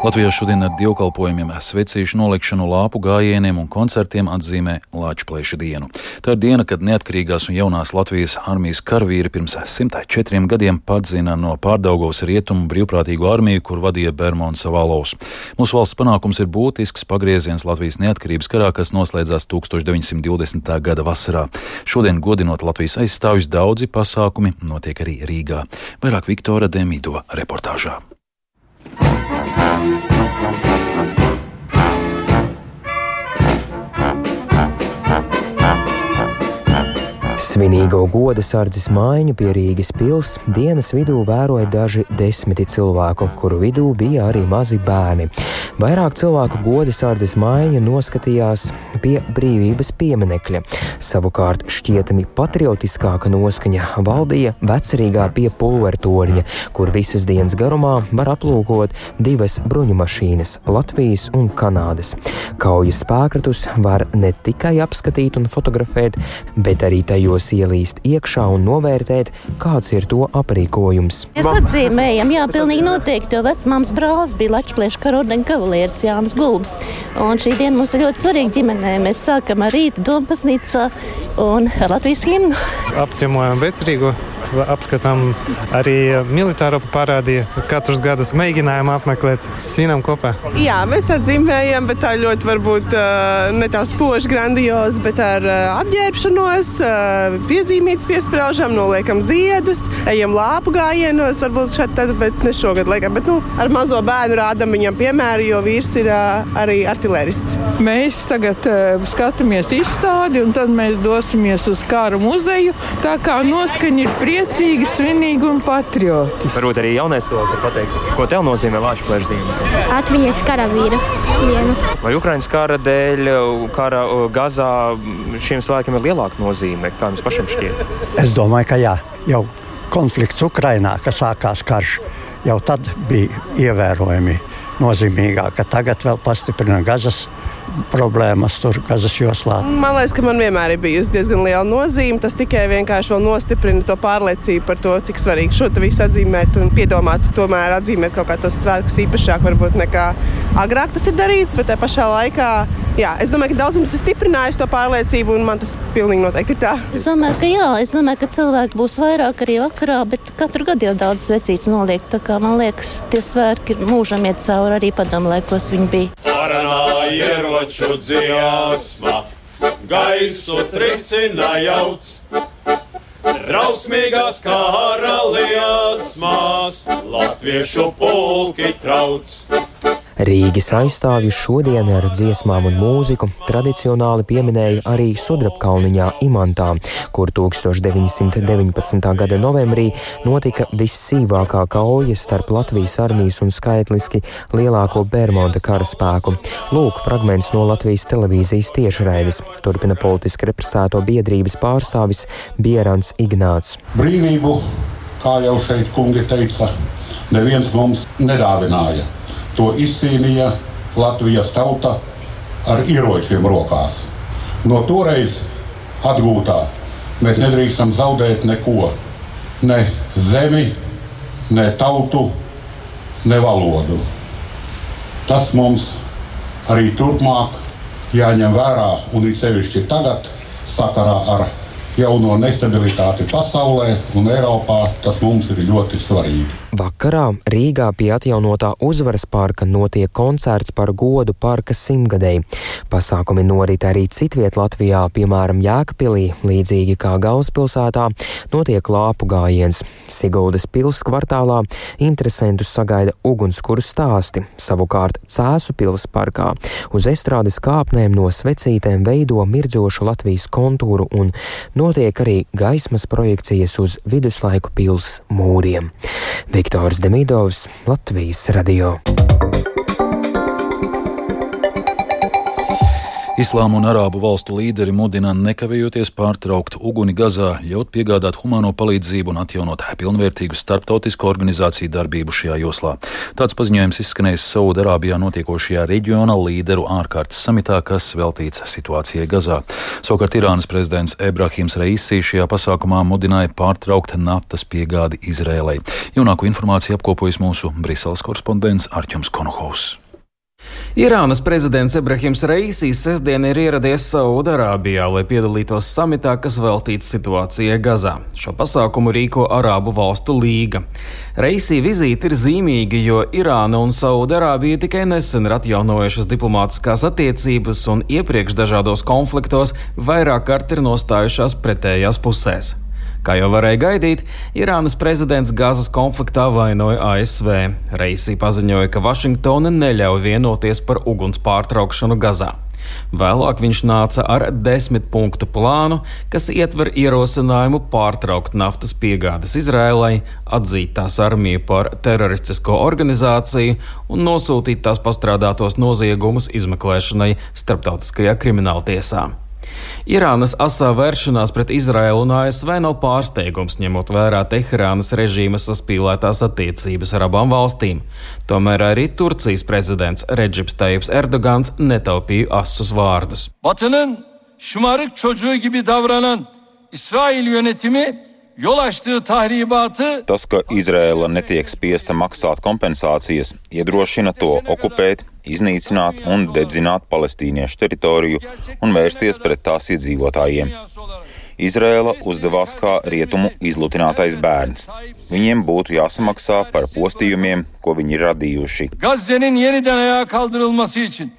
Latvijā šodien ar dievkalpojumiem, svecīšu nolikšanu, lāpu gājieniem un koncertiem atzīmē Lāčplēša dienu. Tā ir diena, kad neatkarīgās un jaunās Latvijas armijas karavīri pirms 104 gadiem padzina no pārdaugos rietumu brīvprātīgo armiju, kur vadīja Bermons Valovs. Mūsu valsts panākums ir būtisks pagrieziens Latvijas neatkarības karā, kas noslēdzās 1920. gada vasarā. Šodien godinot Latvijas aizstāvjus daudzi pasākumi notiek arī Rīgā. Vairāk Viktora Demido reportāžā. Thank you. Svinīgo goda sardzes maiņu pie Rīgas pils dienas vidū vēroja daži desmiti cilvēku, kuru vidū bija arī mazi bērni. Vairāk cilvēku goda sardzes maiņu noskatījās pie brīvības pieminekļa. Savukārt šķietami patriotiskāka noskaņa valdīja vecerīgā pie pulvertorņa, kur visas dienas garumā var aplūkot divas bruņu mašīnas - Latvijas un Kanādas. Kaujas spēkratus var ne tikai apskatīt un fotografēt, bet arī tajos ielīst iekšā un novērtēt, kāds ir to aprīkojums. Mēs atzīmējam, jā, pilnīgi noteikti, jo vecmāmas brālis bija Latvijas karodeņa kavalieris Jānis Gulbs. Un šī diena mums ir ļoti svarīga ģimenē. Mēs sākam ar rītu Dompaznīcā un Latvijas himnu. Apciemojam vecerīgo apskatām arī militāro parādīju. Katrs gadus mēģinājām apmeklēt, svinam kopā. Jā, mēs atzīmējam, bet tā ļoti varbūt ne tā spoži grandiozi, bet ar apģērbšanos, piezīmītas piesprāžam, noliekam ziedus, ejam lāpu gājienos, varbūt šeit tad, bet ne šogad liekam, bet nu, ar mazo bērnu rādam viņam piemēru, jo vīrs ir arī artilerists. Mēs tagad skatāmies izstādi un tad mēs dosimies uz kāru muzeju. Tā kā noskaņa ir priecīga priecīgi, svinīgi un patriotiski. Varbūt arī jaunais cilvēks var pateikt, ko tev nozīmē Latvijas plēša diena. Atmiņas karavīra dienu. Vai Ukraiņas kara dēļ, kara Gazā šiem cilvēkiem ir lielāka nozīme, kā jums pašam šķiet? Es domāju, ka jā, jau konflikts Ukrainā, kas sākās karš, jau tad bija ievērojami nozīmīgāk. Tagad vēl pastiprina Gazas problēmas tur Gazas joslā. Man liekas, ka man vienmēr ir bijusi diezgan liela nozīme. Tas tikai vienkārši vēl nostiprina to pārliecību par to, cik svarīgi šo visu atzīmēt un piedomāt, tomēr atzīmēt kaut kādus svētkus īpašāk varbūt nekā agrāk tas ir darīts, bet tajā pašā laikā. Jā, es domāju, ka daudzums ir stiprinājis to pārliecību, un man tas pilnīgi noteikti ir tā. Es domāju, ka jā, es domāju, ka cilvēki būs vairāk arī vakarā, bet katru gadu jau daudz vecītas noliek. Tā kā man liekas, tie svētki mūžam iet cauri arī padomu laikos viņi bija. Paranā ieroču dziesma, gaisu tricina jauts. Drausmīgās karaliesmās, latviešu pulki trauc. Rīgas aizstāvjus šodien ar dziesmām un mūziku tradicionāli pieminēja arī Sudrabkalniņā Imantā, kur 1919. gada novembrī notika vissīvākā kauja starp Latvijas armijas un skaitliski lielāko Bermuda karaspēku. Lūk, fragments no Latvijas televīzijas tiešraides. Turpina politiski represēto biedrības pārstāvis Bierants Ignāts. Brīvību, kā jau šeit kungi teica, neviens mums nedāvināja To izcīnīja Latvijas tauta ar ieročiem rokās. No toreiz atgūtā mēs nedrīkstam zaudēt neko. Ne zemi, ne tautu, ne valodu. Tas mums arī turpmāk jāņem vērā un it sevišķi tagad sakarā ar jauno nestabilitāti pasaulē un Eiropā. Tas mums ir ļoti svarīgi. Vakarā Rīgā pie atjaunotā uzvaras parka notiek koncerts par godu parka simtgadēji. Pasākumi norit arī citviet Latvijā, piemēram, Jēkabpilī, līdzīgi kā galvaspilsētā, notiek lāpu gājiens. Siguldas pils kvartālā interesantus sagaida ugunskura stāsti, savukārt Cēsu pils parkā uz estrādes kāpnēm no svecītēm veido mirdzošu Latvijas kontūru un notiek arī gaismas projekcijas uz viduslaiku pils mūriem. Viktors Demidovs, Latvijas radio. Islāma un Arābu valstu līderi mudina nekavējoties pārtraukt uguni Gazā, ļaut piegādāt humāno palīdzību un atjaunot pilnvērtīgu starptautisko organizāciju darbību šajā joslā. Tāds paziņojums izskanējis Saudarābijā notiekošajā reģiona līderu ārkārtas samitā, kas veltīts situācijai Gazā. Savukārt Irānas prezidents Ebrahims Reisī šajā pasākumā mudināja pārtraukt naftas piegādi Izrēlai. Jaunāko informāciju apkopojas mūsu Briseles korespondents Arķums Konohovs. Irānas prezidents Ebrahims Reisīs sestdien ir ieradies Saudarābijā, lai piedalītos samitā, kas veltīts situācijai Gazā. Šo pasākumu rīko Arābu valstu līga. Reisī vizīte ir zīmīga, jo Irāna un Saudarābija tikai nesen ir atjaunojušas diplomātiskās attiecības un iepriekš dažādos konfliktos vairāk kārt ir nostājušās pretējās pusēs. Kā jau varēja gaidīt, Irānas prezidents Gazas konfliktā vainoja ASV. Reisī paziņoja, ka Vašingtona neļauj vienoties par uguns pārtraukšanu Gazā. Vēlāk viņš nāca ar desmit punktu plānu, kas ietver ierosinājumu pārtraukt naftas piegādes Izrēlai, atzīt tās armiju par teroristisko organizāciju un nosūtīt tās pastrādātos noziegumus izmeklēšanai starptautiskajā krimināltiesā. Irānas asā vēršanās pret Izraēlu un ASV nav pārsteigums, ņemot vērā Teherānas režīma saspīlētās attiecības ar abām valstīm. Tomēr arī Turcijas prezidents Reģips Taips Erdogans netaupīja asus vārdus. Batının şımarık çocuğu gibi davranan İsrail yönetimi yol açtığı tahribatı Tas, ka Izraela netiek spiesta maksāt kompensācijas, iedrošina to okupēt, iznīcināt un dedzināt palestīniešu teritoriju un vērsties pret tās iedzīvotājiem. Izrēla uzdevās kā rietumu izlutinātais bērns. Viņiem būtu jāsamaksā par postījumiem, ko viņi ir radījuši. Gazze'nin yeniden ayağa kaldırılması için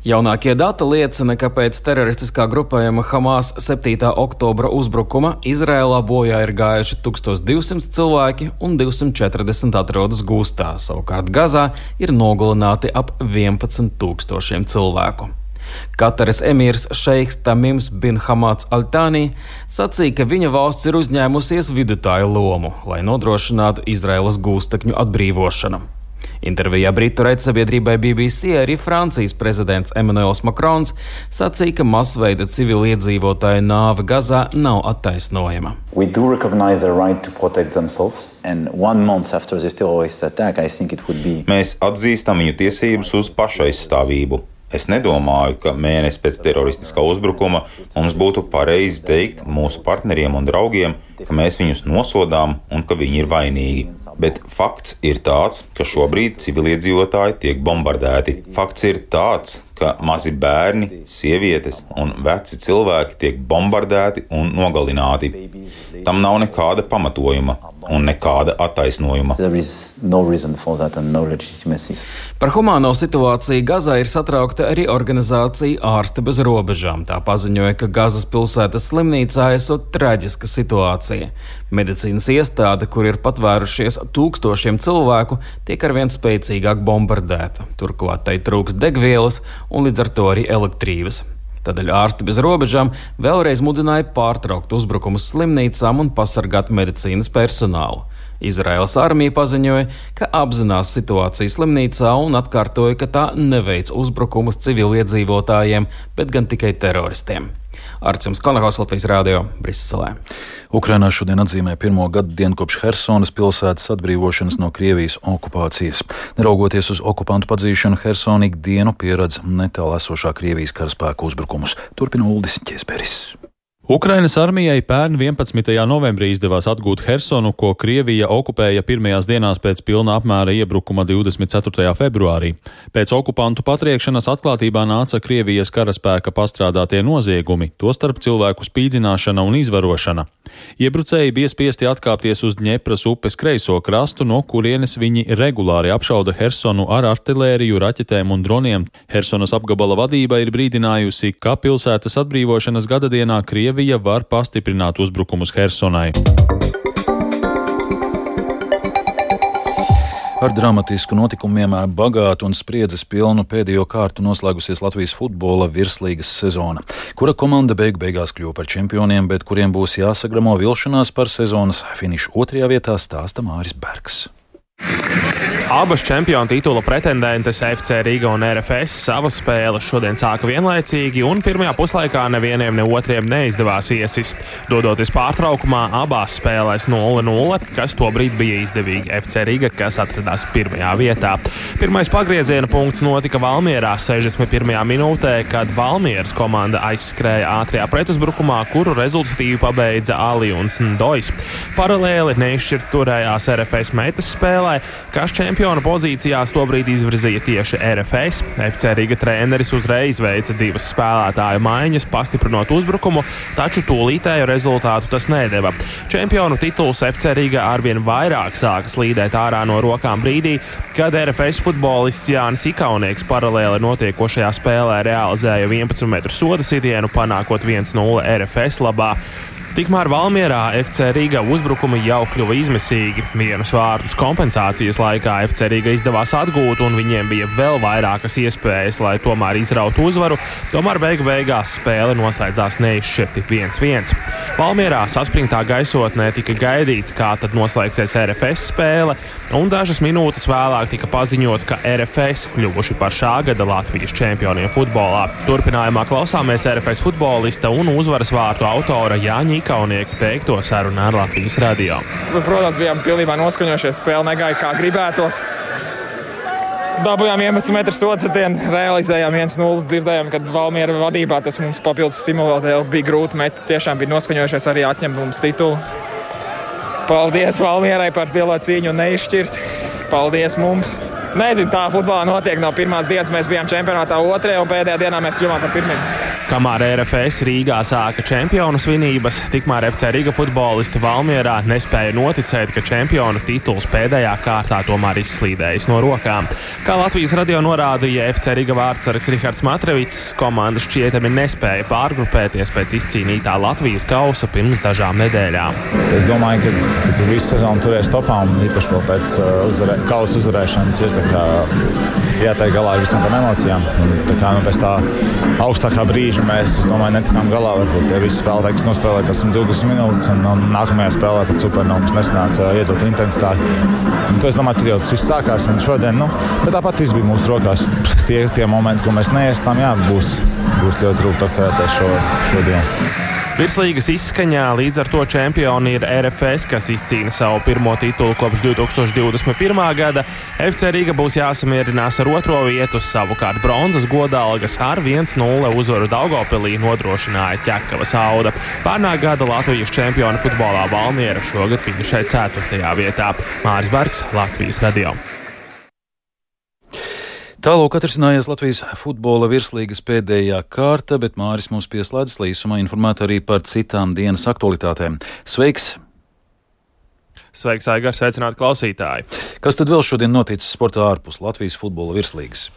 Jaunākie dati liecina, ka pēc teroristiskā grupējuma Hamas 7. oktobra uzbrukuma Izrēlā bojā ir gājuši 1200 cilvēki un 240 atrodas gūstā. Savukārt Gazā ir nogalināti ap 11 tūkstošiem cilvēku. Kataras emīrs Šeiks Tamims bin Hamāts Altānī sacīja, ka viņa valsts ir uzņēmusies vidutāju lomu, lai nodrošinātu Izraēlas gūstekņu atbrīvošanu. Intervijā Britu raidsabiedrībai BBC arī Francijas prezidents Emmanuels Macrons sacīja, ka masveida civiliedzīvotāju nāve Gazā nav attaisnojama. Mēs atzīstam viņu tiesības uz pašaizstāvību. Es nedomāju, ka mēnesi pēc teroristiskā uzbrukuma mums būtu pareizi teikt mūsu partneriem un draugiem, ka mēs viņus nosodām un ka viņi ir vainīgi. Bet fakts ir tāds, ka šobrīd civiliedzīvotāji tiek bombardēti. Fakts ir tāds, ka mazi bērni, sievietes un veci cilvēki tiek bombardēti un nogalināti. Tam nav nekāda pamatojuma un nekāda attaisnojuma. No no Par humāno situāciju Gazā ir satraukta arī organizācija Ārste bez robežām. Tā paziņoja, ka Gazas pilsētas slimnīcā esot traģiska situācija. Medicīnas iestāde, kur ir patvērušies tūkstošiem cilvēku, tiek arvien spēcīgāk bombardēta. Turklāt tai trūks degvielas un līdz ar to arī elektrības. Tādēļ ārsti bez robežām vēlreiz mudināja pārtraukt uzbrukumus slimnīcām un pasargāt medicīnas personālu. Izraels armija paziņoja, ka apzinās situāciju slimnīcā un atkārtoja, ka tā neveic uzbrukumus civiliedzīvotājiem, bet gan tikai teroristiem. Arcums Konahos Latvijas Rādio Briselē. Ukrainā šodien atzīmē pirmo gadu dienu kopš Helsonas pilsētas atbrīvošanas no Krievijas okupācijas. Neraugoties uz okupantu padzīšanu, Helsona ikdienu pieredz netālu esošā Krievijas karaspēku uzbrukumus. Turpina Uldis Ķesperis. Ukrainas armijai pērn 11. novembrī izdevās atgūt Hersonu, ko Krievija okupēja pirmajās dienās pēc pilna apmēra iebrukuma 24. februārī. Pēc okupantu patriekšanas atklātībā nāca Krievijas karaspēka pastrādātie noziegumi, tostarp cilvēku spīdzināšana un izvarošana. Iebrucēji bija spiesti atkāpties uz Dņepras upes kreiso krastu, no kurienes viņi regulāri apšauda Hersonu ar artilēriju, raķetēm un droniem. Hersonas apgabala vadība ir brīdinājusi, ka pilsētas atbrīvošanas gadadienā Krievija Krievija var pastiprināt uzbrukumus Hersonai. Ar dramatisku notikumiem bagātu un spriedzes pilnu pēdējo kārtu noslēgusies Latvijas futbola virslīgas sezona, kura komanda beigu beigās kļuva par čempioniem, bet kuriem būs jāsagramo vilšanās par sezonas finišu otrajā vietā stāsta Māris Bergs. Abas čempionu titula pretendentes FC Riga un RFS savas spēles šodien sāka vienlaicīgi, un pirmajā puslaikā nevienam ne otriem neizdevās iesist. Dodoties pārtraukumā, abās spēlēs 0-0, kas tobrīd bija izdevīgi FC Riga, kas atradās pirmajā vietā. Pirmais pagrieziena punkts notika Valmierā 61. minūtē, kad Valmieras komanda aizskrēja ātrajā pretuzbrukumā, kuru rezultatīvi pabeidza Ali un Sndojs. Paralēli neizšķirt turējās RFS metas spēlē, kas čempionu čempiona pozīcijās tobrīd izvirzīja tieši RFS. FC Riga treneris uzreiz veica divas spēlētāju maiņas, pastiprinot uzbrukumu, taču tūlītēju rezultātu tas nedeva. Čempionu tituls FC Riga arvien vairāk sāka slīdēt ārā no rokām brīdī, kad RFS futbolists Jānis Ikaunieks paralēli notiekošajā spēlē realizēja 11 metru soda sitienu, panākot 1-0 RFS labā. Tikmēr Valmjerā FC Riga uzbrukumi jau kļuva izmisīgi. Vienus vārdus kompensācijas laikā FC Riga izdevās atgūt, un viņiem bija vēl vairākas iespējas, lai tomēr izrautu uzvaru. Tomēr beigu beigās spēle noslēdzās neizšķirti 1-1. Valmjerā saspringtā gaisotnē tika gaidīts, kā tad noslēgsies RFS spēle, un dažas minūtes vēlāk tika paziņots, ka RFS kļuvuši par šā gada Latvijas čempioniem futbolā. Turpinājumā klausāmies RFS futbolista un uzvaras vārtu autora Jāņa Ikaunieka teikto sarunā ar Latvijas radio. Protams, bijām pilnībā noskaņojušies, spēle negāja kā gribētos. Dabūjām 11 metru sodsatienu, realizējām 1-0. Dzirdējām, ka Valmiera vadībā tas mums papildus stimulēja. Bija grūti met, tiešām bija noskaņojušies arī atņemt mums titulu. Paldies Valmierai par lielo cīņu un neizšķirt. Paldies mums! Nezinu, tā futbolā notiek no pirmās dienas. Mēs bijām čempionātā otrajā un pēdējā dienā mēs kļuvām par pirmajiem. Kamēr RFS Rīgā sāka čempionu svinības, tikmēr FC Riga futbolisti Valmjerā nespēja noticēt, ka čempionu tituls pēdējā kārtā tomēr izslīdējis no rokām. Kā Latvijas radio norādīja FC Riga vārdsargs Rihards Matrevits, komanda šķietami nespēja pārgrupēties pēc izcīnītā Latvijas kausa pirms dažām nedēļām. Es domāju, ka, ka tu visu sezonu turēsi topā un īpaši vēl pēc uh, uzvarē, kausa uzvarēšanas ir jātiek galā ar visām tām emocijām. Un, tā kā nu, pēc tā augstākā brīža mēs, es domāju, netikām galā. Varbūt tie visi spēlētāji, kas nospēlēja tas 120 minūtes, un, un nākamajā spēlē pat supernovu mums nesanāca iedot intensitāti. Un, es domāju, tur jau tas viss sākās, šodien, nu, bet tāpat viss bija mūsu rokās. Tie, tie momenti, ko mēs neiestām, jā, būs, būs ļoti grūti atcerēties šo, šodienu. Virslīgas izskaņā līdz ar to čempioni ir RFS, kas izcīna savu pirmo titulu kopš 2021. gada. FC Riga būs jāsamierinās ar otro vietu, savukārt bronzas godalgas ar 1-0 uzvaru Daugopilī nodrošināja ķekava sauda. Pērnā gada Latvijas čempioni futbolā Valmiera šogad finišēja 4. vietā. Māris Bergs, Latvijas radio. Tālāk atrisinājās Latvijas futbola virslīgas pēdējā kārta, bet Māris mūs pieslēdz līsumā informēt arī par citām dienas aktualitātēm. Sveiks! Sveiks, Aigars, sveicināt klausītāji! Kas tad vēl šodien noticis sportā ārpus Latvijas futbola virslīgas?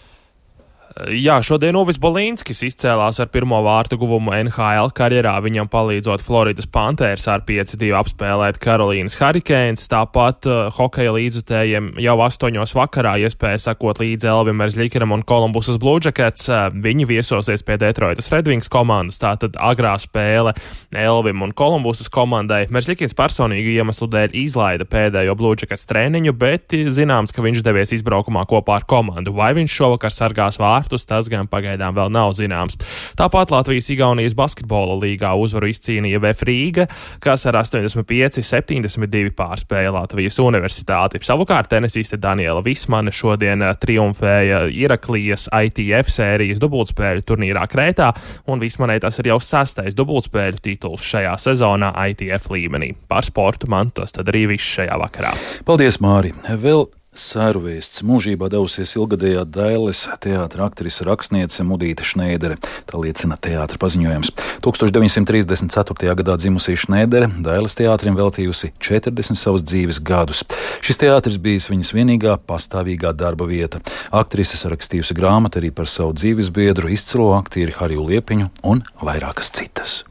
Jā, šodien Uvis Bolīnskis izcēlās ar pirmo vārtu guvumu NHL karjerā, viņam palīdzot Floridas Panthers ar 5-2 apspēlēt Karolīnas Hurricanes. Tāpat uh, hokeja līdzutējiem jau 8. vakarā iespēja sakot līdzi Elvim Merzļikaram un Kolumbusas Blue Jackets. Uh, viņi viesosies pie Detroitas Red Wings komandas, tātad agrā spēle Elvim un Kolumbusas komandai. Merzļikins personīgu iemeslu dēļ izlaida pēdējo Blue Jackets treniņu, bet zināms, ka viņš devies izbraukumā kopā ar komandu. Vai viņš šovakar sargās vārdu? Vārtus, tas gan pagaidām vēl nav zināms. Tāpat Latvijas-Igaunijas basketbola līgā uzvaru izcīnīja VF Rīga, kas ar 85-72 pārspēja Latvijas universitāti. Savukārt tenisiste Daniela Vismane šodien eh, triumfēja Iraklijas ITF sērijas dubultspēļu turnīrā Krētā, un Vismanei tas ir jau sastais dubultspēļu tituls šajā sezonā ITF līmenī. Par sportu man tas tad arī viss šajā vakarā. Paldies, Māri! Vēl Sērvēsts mūžībā devusies ilgadējā Dailes teātra aktrise rakstniece Mudīta Šneidere. Tā liecina teātra paziņojums. 1934. gadā dzimusī Šneidere Dailes teātrim veltījusi 40 savas dzīves gadus. Šis teātris bijis viņas vienīgā pastāvīgā darba vieta. Aktrise sarakstījusi grāmatu arī par savu dzīves biedru, izcilo aktieri Hariju Liepiņu un vairākas citas.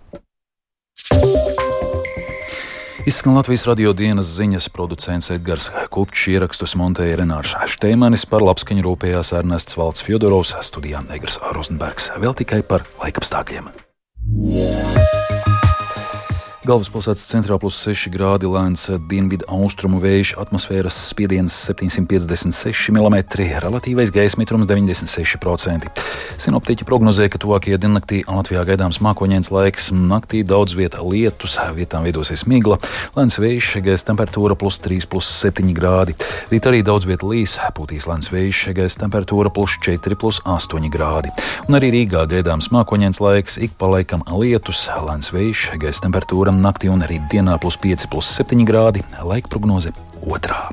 Izskan Latvijas radio dienas ziņas producents Edgars Kupčs, ierakstus montēja Renārs Šteimanis, par labskaņu rūpējās Ernests Valds Fjodorovs, studijā Negras Rozenbergs, vēl tikai par laikapstākļiem. Galvaspilsētas centrā plus 6 grādi lēns dienvidu austrumu vējš, atmosfēras spiediens 756 mm, relatīvais gaisa mitrums 96%. Sinoptiķi prognozē, ka tuvākajā diennaktī Latvijā gaidāms mākoņains laiks, naktī daudz vietā lietus, vietām veidosies migla, lēns vējš, gaisa temperatūra plus 3, plus 7 grādi. Rīt arī daudz vietā līs, pūtīs lēns vējš, gaisa temperatūra plus 4, plus 8 grādi. Un arī Rīgā gaidāms mākoņains laiks, ik pa laikam lietus, lēns vējš, gaisa temperatūra grādam naktī un arī dienā plus 5, plus 7 grādi, laika prognoze otrā.